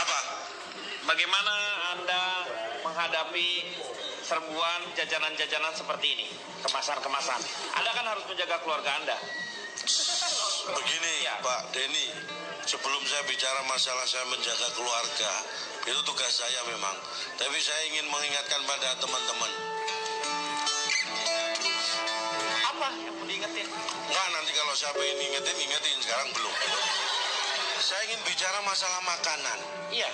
Apa? bagaimana Anda menghadapi serbuan jajanan-jajanan seperti ini? Kemasan-kemasan. Anda kan harus menjaga keluarga Anda. Begini Ya. Pak Denny, sebelum saya bicara masalah saya menjaga keluarga, itu tugas saya memang. Tapi saya ingin mengingatkan pada teman-teman. Apa yang mau diingetin? Enggak, nanti kalau saya ingin ingetin, ingetin. Sekarang. Saya ingin bicara masalah makanan. Iya.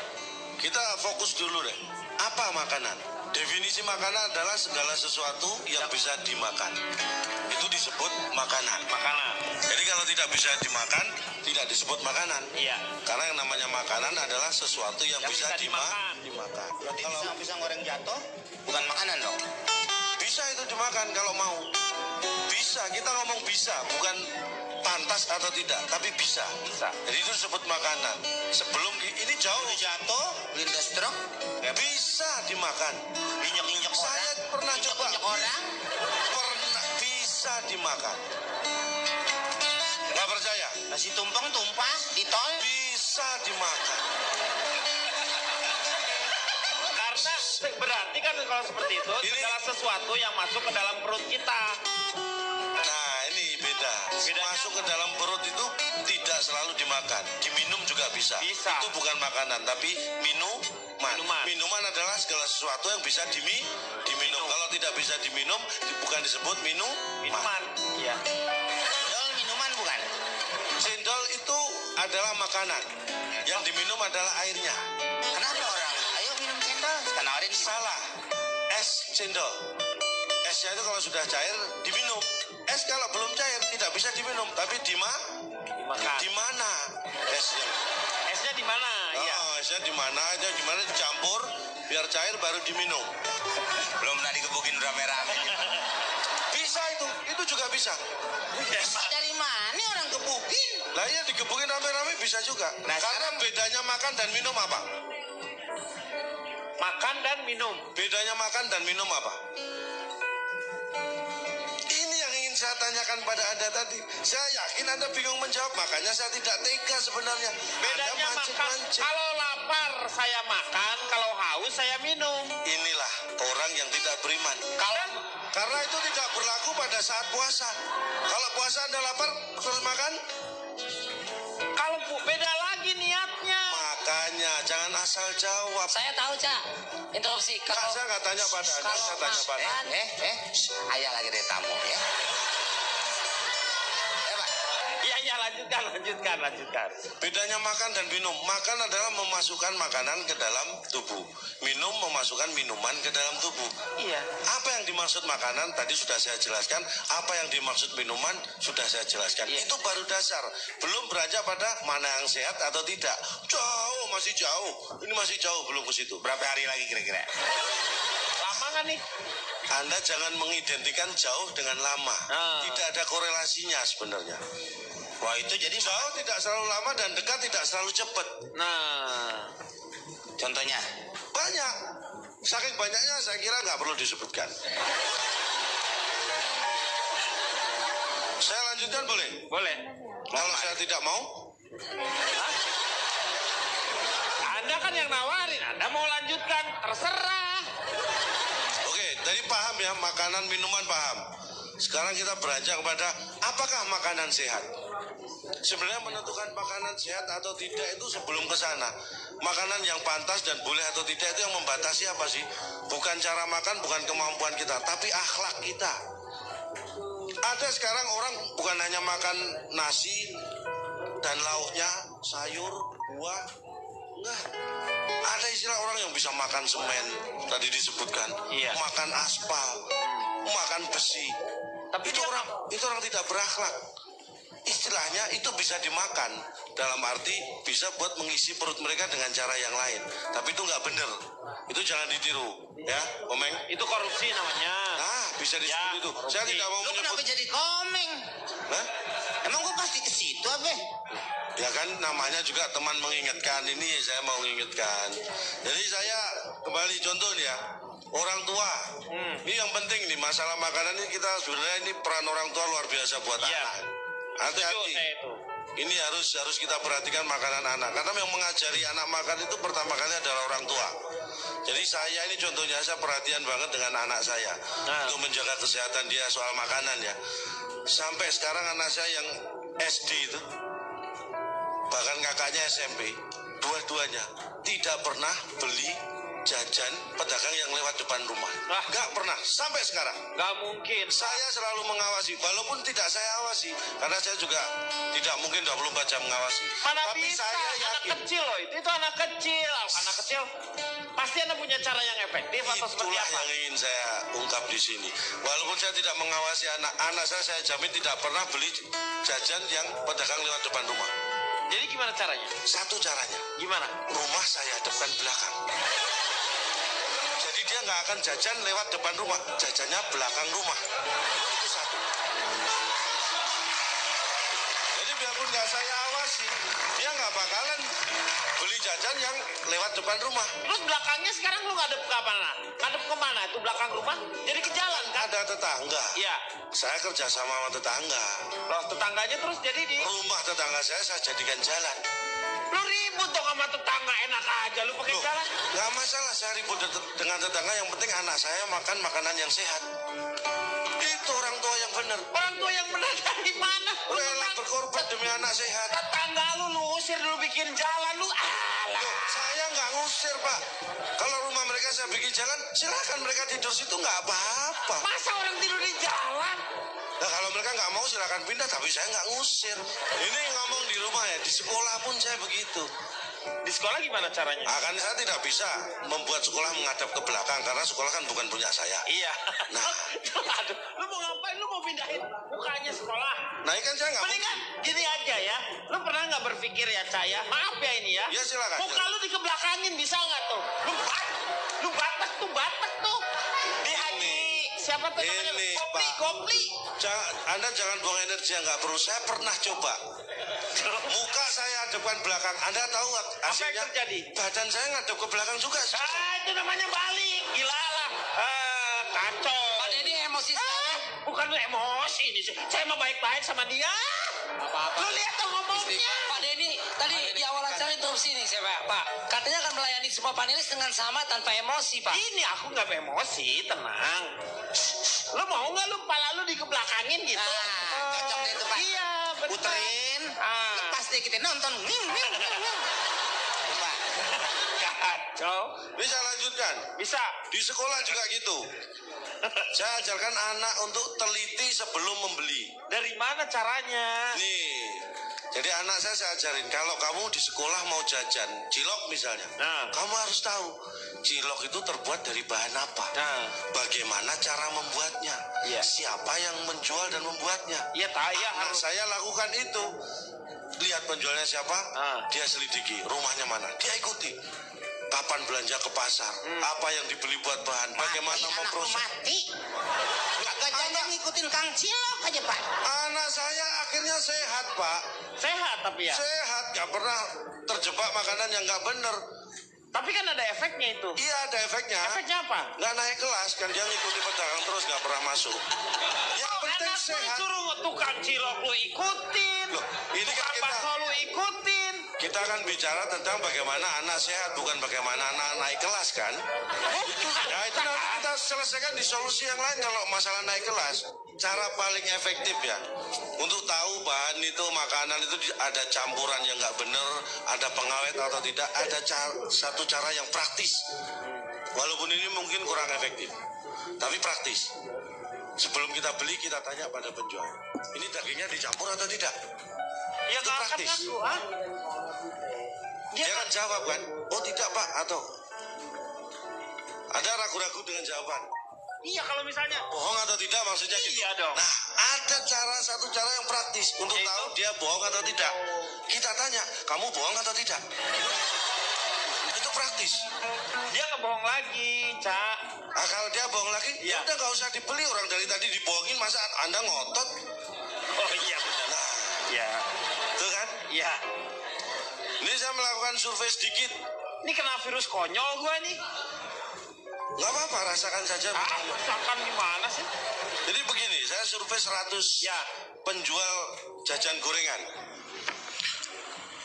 Kita fokus dulu deh. Apa makanan? Definisi makanan adalah segala sesuatu yang bisa dimakan. Itu disebut makanan. Makanan. Jadi kalau tidak bisa dimakan, tidak disebut makanan. Iya. Karena yang namanya makanan adalah sesuatu yang, Yang bisa, bisa dima- dimakan. dimakan. Berarti Kalau pisang, pisang goreng jatuh bukan makanan dong. bisa itu dimakan kalau mau. Bisa, kita ngomong bisa, bukan pantas atau tidak, tapi bisa. Bisa. Jadi itu disebut makanan. Sebelum ini jauh jatuh, lindas truk, ya bisa dimakan. injek-injek Saya orang. pernah coba. Injek-injek orang. Pernah bisa dimakan. Nggak percaya? Nasi tumpeng tumpah di tol. Bisa dimakan. Karena berarti kan kalau seperti itu Ini- segala sesuatu yang masuk ke dalam perut kita. Bedanya Masuk ke dalam perut itu tidak selalu dimakan. Diminum juga bisa. Bisa. Itu bukan makanan tapi minuman. Minuman. Minuman adalah segala sesuatu yang bisa dimi, diminum. Kalau tidak bisa diminum, di- bukan disebut minum. Minuman. Iya. Dol minuman bukan? Cendol itu adalah makanan. Yang diminum adalah airnya. Kenapa orang? Ayo minum cendol. Kenarin di Salah. Es cendol. Esnya itu kalau sudah cair diminum. Es kalau belum cair bisa diminum, tapi di ma Dimakan. di mana esnya? Esnya di mana? Iya. Oh, esnya di mana aja gimana dicampur biar cair baru diminum. Belum pernah dikebukin rame-rame. Bisa itu, itu juga bisa. Dari mana orang kebukin? Lah iya digebukin rame-rame bisa juga. Nah, Karena bedanya makan dan minum apa? Makan dan minum. Bedanya makan dan minum apa? Pada Anda tadi. Saya yakin Anda bingung menjawab, makanya saya tidak tega sebenarnya. Bedanya anda makan. mancing-mancing. Kalau lapar saya makan, kalau haus saya minum. Inilah orang yang tidak beriman. Kalau Karena itu tidak berlaku pada saat puasa. Kalau puasa Anda lapar, terus makan, kalau bu- beda lagi niatnya. makanya jangan asal jawab. Saya tahu, Cak. Interupsi. Kak, Kalau saya nggak tanya pada Anda, kalau saya tanya pada makan- Eh, eh, shh, ayah lagi dari tamu ya. Lanjutkan lanjutkan lanjutkan. Bedanya makan dan minum. Makan adalah memasukkan makanan ke dalam tubuh. Minum memasukkan minuman ke dalam tubuh. Iya. Apa yang dimaksud makanan tadi sudah saya jelaskan. Apa yang dimaksud minuman sudah saya jelaskan. Iya. Itu baru dasar. Belum beranjak pada mana yang sehat atau tidak. Jauh, masih jauh. Ini masih jauh belum ke situ. Berapa hari lagi kira-kira? Lama nggak nih? Anda jangan mengidentikan jauh dengan lama. Ah. Tidak ada korelasinya sebenarnya. Wah itu jadi Jauh tidak selalu lama dan dekat tidak selalu cepat. Nah, contohnya. Banyak. Saking banyaknya saya kira nggak perlu disebutkan. Saya lanjutkan boleh? boleh. Kalau saya tidak mau, Hah? Anda kan yang nawarin, Anda mau lanjutkan, terserah. oke. Tadi paham ya makanan minuman paham. Sekarang kita beranjak kepada apakah makanan sehat? Sebenarnya menentukan makanan sehat atau tidak itu sebelum ke sana. Makanan yang pantas dan boleh atau tidak itu yang membatasi apa sih? Bukan cara makan, bukan kemampuan kita, tapi akhlak kita. Ada sekarang orang bukan hanya makan nasi dan lauknya, sayur, buah, enggak. Ada istilah orang yang bisa makan semen, tadi disebutkan, Iya. makan aspal, makan besi. Tapi itu orang itu orang tidak berakhlak. Istilahnya itu bisa dimakan dalam arti bisa buat mengisi perut mereka dengan cara yang lain. Tapi itu nggak bener. Itu jangan ditiru, ya, Omeng. Itu korupsi namanya. Nah, bisa disebut Ya, itu. korupsi. Saya tidak mau Lu kenapa menyebut. jadi komeng? Hah? Emang gua pasti ke situ apa? Ya kan namanya juga teman mengingatkan ini saya mau mengingatkan. Jadi saya kembali contoh nih ya. Orang tua, Hmm. ini yang penting nih masalah makanan ini kita sebenarnya ini peran orang tua luar biasa buat Iya. anak. Hati-hati. ini harus harus kita perhatikan makanan anak karena yang mengajari anak makan itu pertama kali adalah orang tua. Jadi saya ini contohnya saya perhatian banget dengan anak saya Nah. untuk menjaga kesehatan dia soal makanan ya. Sampai sekarang anak saya yang SD itu bahkan kakaknya SMP dua-duanya tidak pernah beli jajan pedagang yang lewat depan rumah. Ah. Nggak pernah sampai sekarang. Nggak mungkin. Saya selalu mengawasi, walaupun tidak saya awasi, karena saya juga tidak mungkin 24 jam mengawasi. Mana Tapi bisa saya anak yakin kecil loh itu itu anak kecil anak kecil pasti anda punya cara yang efektif atau seperti itulah apa yang ingin saya ungkap di sini. Walaupun saya tidak mengawasi anak-anak saya, saya jamin tidak pernah beli jajan yang pedagang lewat depan rumah. jadi gimana caranya Satu caranya, gimana rumah saya hadapkan belakang. Nggak akan jajan lewat depan rumah, jajannya belakang rumah. Itu satu. Jadi biarpun nggak saya awasi, dia nggak bakalan beli jajan yang lewat depan rumah. terus belakangnya sekarang lu ngadep ke mana ngadep ke mana itu belakang rumah jadi ke jalan kan Ada tetangga. iya Saya kerja sama sama tetangga. loh tetangganya terus jadi di Rumah tetangga saya saya jadikan jalan. Lu ribut dong sama tetangga enak aja lu pakai jalan nggak masalah saya ribut det- dengan tetangga. Yang penting anak saya makan makanan yang sehat. Itu orang tua yang benar. orang tua yang benar dari mana lu Rela berkorban demi anak sehat. tetangga lu lu usir dulu bikin jalan lu alah Loh, saya nggak ngusir pak. Kalau rumah mereka saya bikin jalan, silakan mereka tidur situ nggak apa-apa. masa orang tidur di jalan Nah kalau mereka nggak mau silakan pindah, tapi saya nggak ngusir. Ini ngomong di rumah ya, di sekolah pun saya begitu. di sekolah gimana caranya Akan saya tidak bisa membuat sekolah menghadap ke belakang karena sekolah kan bukan punya saya. Iya. Nah. Aduh, lu mau ngapain? Lu mau pindahin mukanya sekolah? Nah kan saya nggak mau. Mendingan gini aja ya. Lu pernah nggak berpikir ya, Caya? Maaf ya ini ya. Ya, silakan, Muka silakan. lu dikebelakangin bisa nggak tuh? Lu bat, lu batak siapa tuh namanya? Ini, Gopli, Pak. Gopli. Jangan, anda jangan buang energi yang nggak perlu. Saya pernah coba. Muka saya depan belakang. Anda tahu nggak Apa yang terjadi? Badan saya ngadep ke belakang juga. Ah, itu namanya balik. Gila lah. Ah, kacau. Pak Denny emosi Ah, sekali. bukan emosi ini sih. Saya mau baik-baik sama dia. Apa-apa. Lu lihat tuh ngomongnya. Pak Denny, tadi di awal acara interupsi nih saya Pak. Pak, katanya akan melayani semua panelis dengan sama tanpa emosi Pak. Ini aku nggak emosi, tenang. Lu mau nggak lu kepala lu dikebelakangin gitu? Nah, cocok deh itu, Pak. Iya, benar. Puterin, Ah. lepas deh kita nonton. Nih, nih, nih, nih. Coba. Kacau. Bisa lanjutkan. Bisa. Di sekolah juga gitu. Saya ajarkan anak untuk teliti sebelum membeli. Dari mana caranya? Nih, jadi anak saya saya ajarin kalau kamu di sekolah mau jajan cilok misalnya, Nah. kamu harus tahu cilok itu terbuat dari bahan apa, Nah. bagaimana cara membuatnya, Iya. siapa yang menjual dan membuatnya. Iya, taya Nah, harus. saya lakukan itu. Lihat penjualnya siapa, Ah. dia selidiki rumahnya mana, dia ikuti. Kapan belanja ke pasar, Hmm. apa yang dibeli buat bahan, bagaimana memproses. Gak ngikutin Kang Cilok aja, Pak. Anak saya akhirnya sehat, Pak. Sehat tapi ya. Sehat, gak pernah terjebak makanan yang gak bener. Tapi kan ada efeknya itu. Iya ada efeknya. Efeknya apa? Nggak naik kelas kan dia ngikuti pedagang terus nggak pernah masuk. Yang penting Anak lu sehat. disuruh tukang cilok lu ikutin. Loh, ini kan kita- bakso lu ikutin. Kita akan bicara tentang bagaimana anak sehat bukan bagaimana anak naik kelas kan. Ya itu nanti kita selesaikan di solusi yang lain kalau masalah naik kelas. Cara paling efektif ya untuk tahu bahan itu makanan itu ada campuran yang nggak bener, ada pengawet atau tidak, ada ca- satu cara yang praktis. Walaupun ini mungkin kurang efektif, tapi praktis. Sebelum kita beli kita tanya pada penjual, ini dagingnya dicampur atau tidak? Ya Itu praktis. ha? Dia kan jawab kan, oh tidak pak atau ada ragu-ragu dengan jawaban. Iya kalau misalnya Bohong atau tidak maksudnya gitu. Iya dong. Nah, ada cara satu cara yang praktis untuk Yaitu? tahu dia bohong atau tidak. Kita tanya, kamu bohong atau tidak? Itu praktis. dia nggak bohong lagi, Cak. Nah, kalau dia bohong lagi, ya Iya. udah nggak usah dibeli orang dari tadi dibohongin masa anda ngotot. Oh iya benar. Nah, Iya. itu kan? Iya. Saya melakukan survei sedikit. Ini kena virus konyol gua nih. Nggak apa-apa, rasakan saja. Ah, masakan gimana sih? Jadi begini, saya survei 100 Ya. penjual jajan gorengan.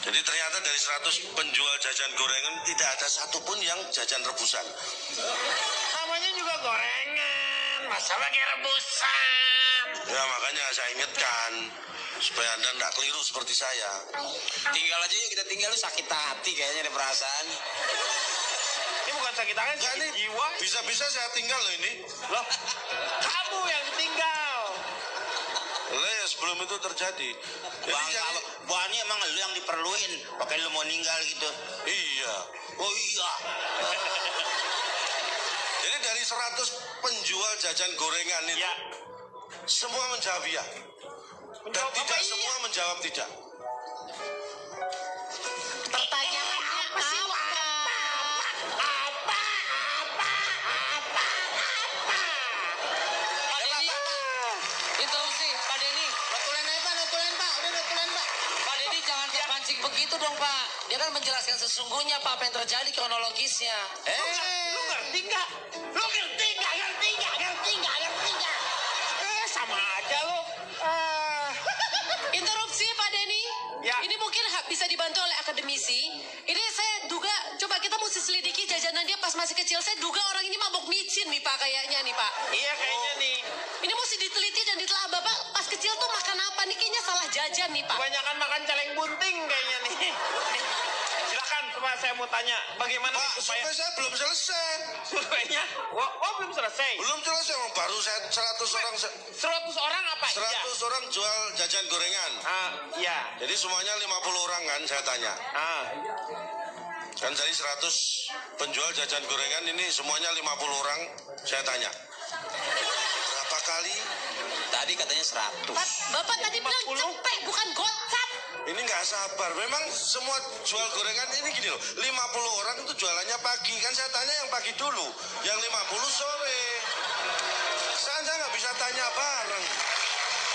Jadi ternyata dari 100 penjual jajan gorengan tidak ada satupun yang jajan rebusan. Namanya juga gorengan, masa pakai rebusan? Ya makanya saya ingatkan supaya anda tidak keliru seperti saya. Tinggal aja yuk kita tinggal lu sakit hati kayaknya ada perasaan. Ini bukan sakit tangan, Enggak sakit nih, jiwa. bisa-bisa saya tinggal loh ini. Loh, kamu yang ditinggal. Lah ya sebelum itu terjadi. Jadi Bang, jangan- emang lu yang diperluin, pakai lu mau ninggal gitu. iya. Oh iya. Jadi dari 100 penjual jajan gorengan itu Ya, semua menjawab iya. Dan Menjawab tidak iya? semua menjawab tidak. Begitu dong Pak. Dia kan menjelaskan sesungguhnya Pak apa yang terjadi kronologisnya. Nggak- lu ngerti nggak? Lu? Ngerti akademisi. Ini saya duga, coba kita mesti selidiki jajanan dia pas masih kecil. Saya duga orang ini mabok micin nih Pak kayaknya nih Pak. Iya kayaknya nih. Ini mesti diteliti dan ditelah Bapak pas kecil tuh makan apa nih? Kayaknya salah jajan nih Pak. Kebanyakan makan celeng bunting saya mau tanya, bagaimana Pak, supaya survei saya belum selesai. surveinya? Wah, oh, belum selesai. Belum selesai, baru saya 100 orang 100 orang apa? 100 Iya. orang jual jajan gorengan. Ah, iya. Jadi semuanya 50 orang kan saya tanya. Ah, Kan jadi 100 penjual jajan gorengan ini semuanya 50 orang saya tanya. Berapa kali? Tadi katanya 100. Pak, Bapak tadi bilang 50. cepet bukan gocap. Ini nggak sabar. Memang semua jual gorengan ini gini loh. 50 orang itu jualannya pagi. Kan saya tanya yang pagi dulu. Yang 50 sore. Saya nggak bisa tanya bareng.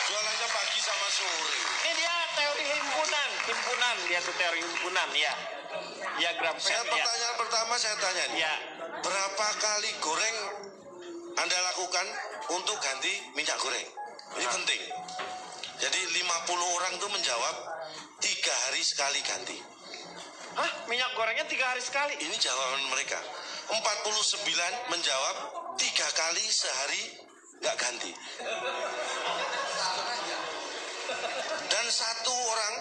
Jualannya pagi sama sore. ini dia teori himpunan, himpunan dia tuh teori himpunan ya. Ya gram Saya ya. pertanyaan pertama saya tanya nih. Ya. Berapa kali goreng Anda lakukan untuk ganti minyak goreng? Ini penting. Jadi 50 orang itu menjawab tiga hari sekali ganti. Hah, minyak gorengnya tiga hari sekali. Ini jawaban mereka. 49 menjawab tiga kali sehari nggak ganti. Dan satu orang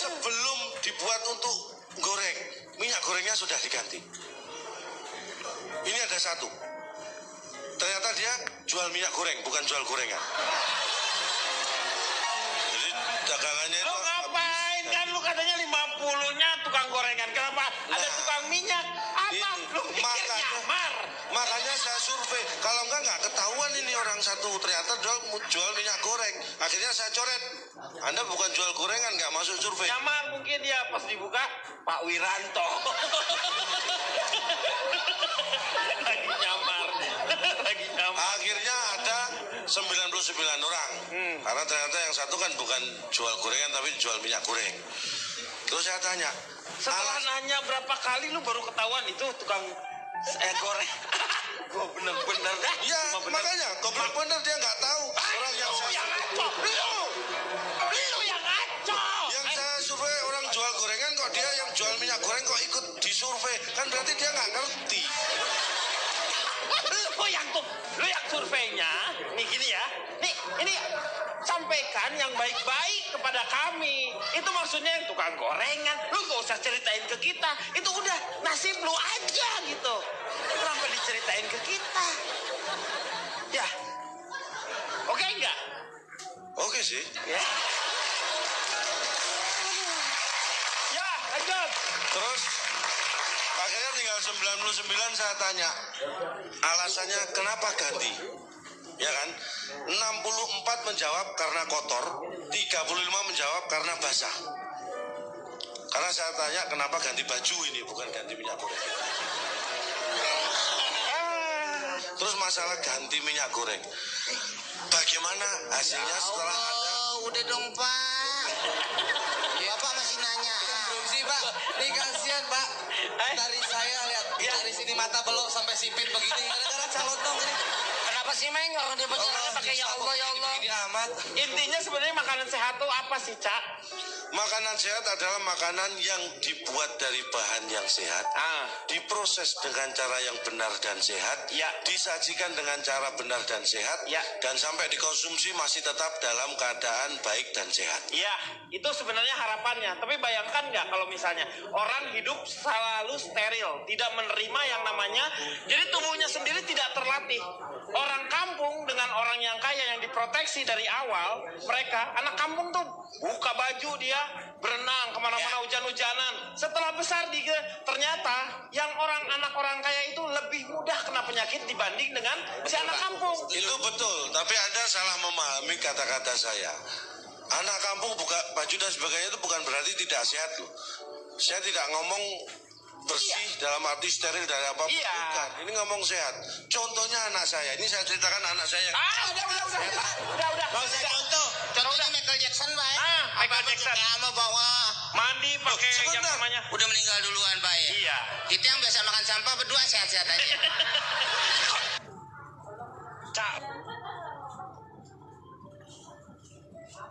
sebelum dibuat untuk goreng, minyak gorengnya sudah diganti. Ini ada satu. Ternyata dia jual minyak goreng, bukan jual gorengan. Survei. Kalau enggak nggak ketahuan ini orang satu ternyata jual, jual minyak goreng. Akhirnya saya coret. Anda bukan jual gorengan nggak masuk survei. Nyamar mungkin dia pas dibuka Pak Wiranto. Lagi nyamar. Lagi nyamar. Akhirnya ada 99 orang. Hmm. Karena ternyata yang satu kan bukan jual gorengan tapi jual minyak goreng. Terus saya tanya, Setelah alas- nanya berapa kali lu baru ketahuan itu tukang eh goreng. Gua bener-bener dah. Iya, Cuma bener. makanya goblok bener dia nggak tahu orang yang saya yang ngaco. Lu. Lu yang ngaco. yang Eh, saya survei orang jual gorengan kok dia yang jual minyak goreng kok ikut disurvei kan berarti dia nggak ngerti lu yang tuh, lu yang surveinya, nih gini ya, nih ini sampaikan yang baik-baik kepada kami. Itu maksudnya yang tukang gorengan, lu gak usah ceritain ke kita. Itu udah nasib lu aja gitu. Kenapa diceritain ke kita? Ya, oke enggak? oke sih Ya. Ya, lanjut. terus akhirnya tinggal 99 saya tanya alasannya kenapa ganti ya kan 64 menjawab karena kotor 35 menjawab karena basah karena saya tanya kenapa ganti baju ini bukan ganti minyak goreng Ah, terus masalah ganti minyak goreng bagaimana hasilnya setelah ada Oh, udah dong pak. Bapak masih nanya. Interupsi Pak. Nih kasihan Pak. Dari saya lihat dari sini mata belok sampai sipit begini. Gara-gara calon dong ini. Sih Meng? Orang dia pakai ya Allah ya Allah. Intinya sebenarnya makanan sehat tuh apa sih, Cak? Makanan sehat adalah makanan yang dibuat dari bahan yang sehat, Ah. diproses dengan cara yang benar dan sehat, Ya. disajikan dengan cara benar dan sehat, Ya. dan sampai dikonsumsi masih tetap dalam keadaan baik dan sehat. Iya, itu sebenarnya harapannya. Tapi bayangkan nggak kalau misalnya orang hidup selalu steril, tidak menerima yang namanya, jadi tubuhnya sendiri tidak terlatih. Orang kampung dengan orang yang kaya yang diproteksi dari awal, mereka anak kampung tuh buka baju dia berenang ke mana-mana hujan-hujanan. Setelah besar dia ternyata yang orang anak orang kaya itu lebih mudah kena penyakit dibanding dengan si anak kampung. Itu betul, tapi Anda salah memahami kata-kata saya. Anak kampung buka baju dan sebagainya itu bukan berarti tidak sehat loh. Saya tidak ngomong bersih dalam arti steril dari apa pun Iya. bukan. Ini ngomong sehat. Contohnya anak saya. Ini saya ceritakan anak saya yang Ah, udah, udah, udah, udah, udah, udah. Gak usah contoh. Contohnya Michael Jackson, Pak. ya. Ah, Michael Apa-apa Jackson. pakai ama bawa. mandi pakai yang sebentar. namanya Udah meninggal duluan, Pak. ya. iya Kita yang biasa makan sampah berdua sehat-sehat aja.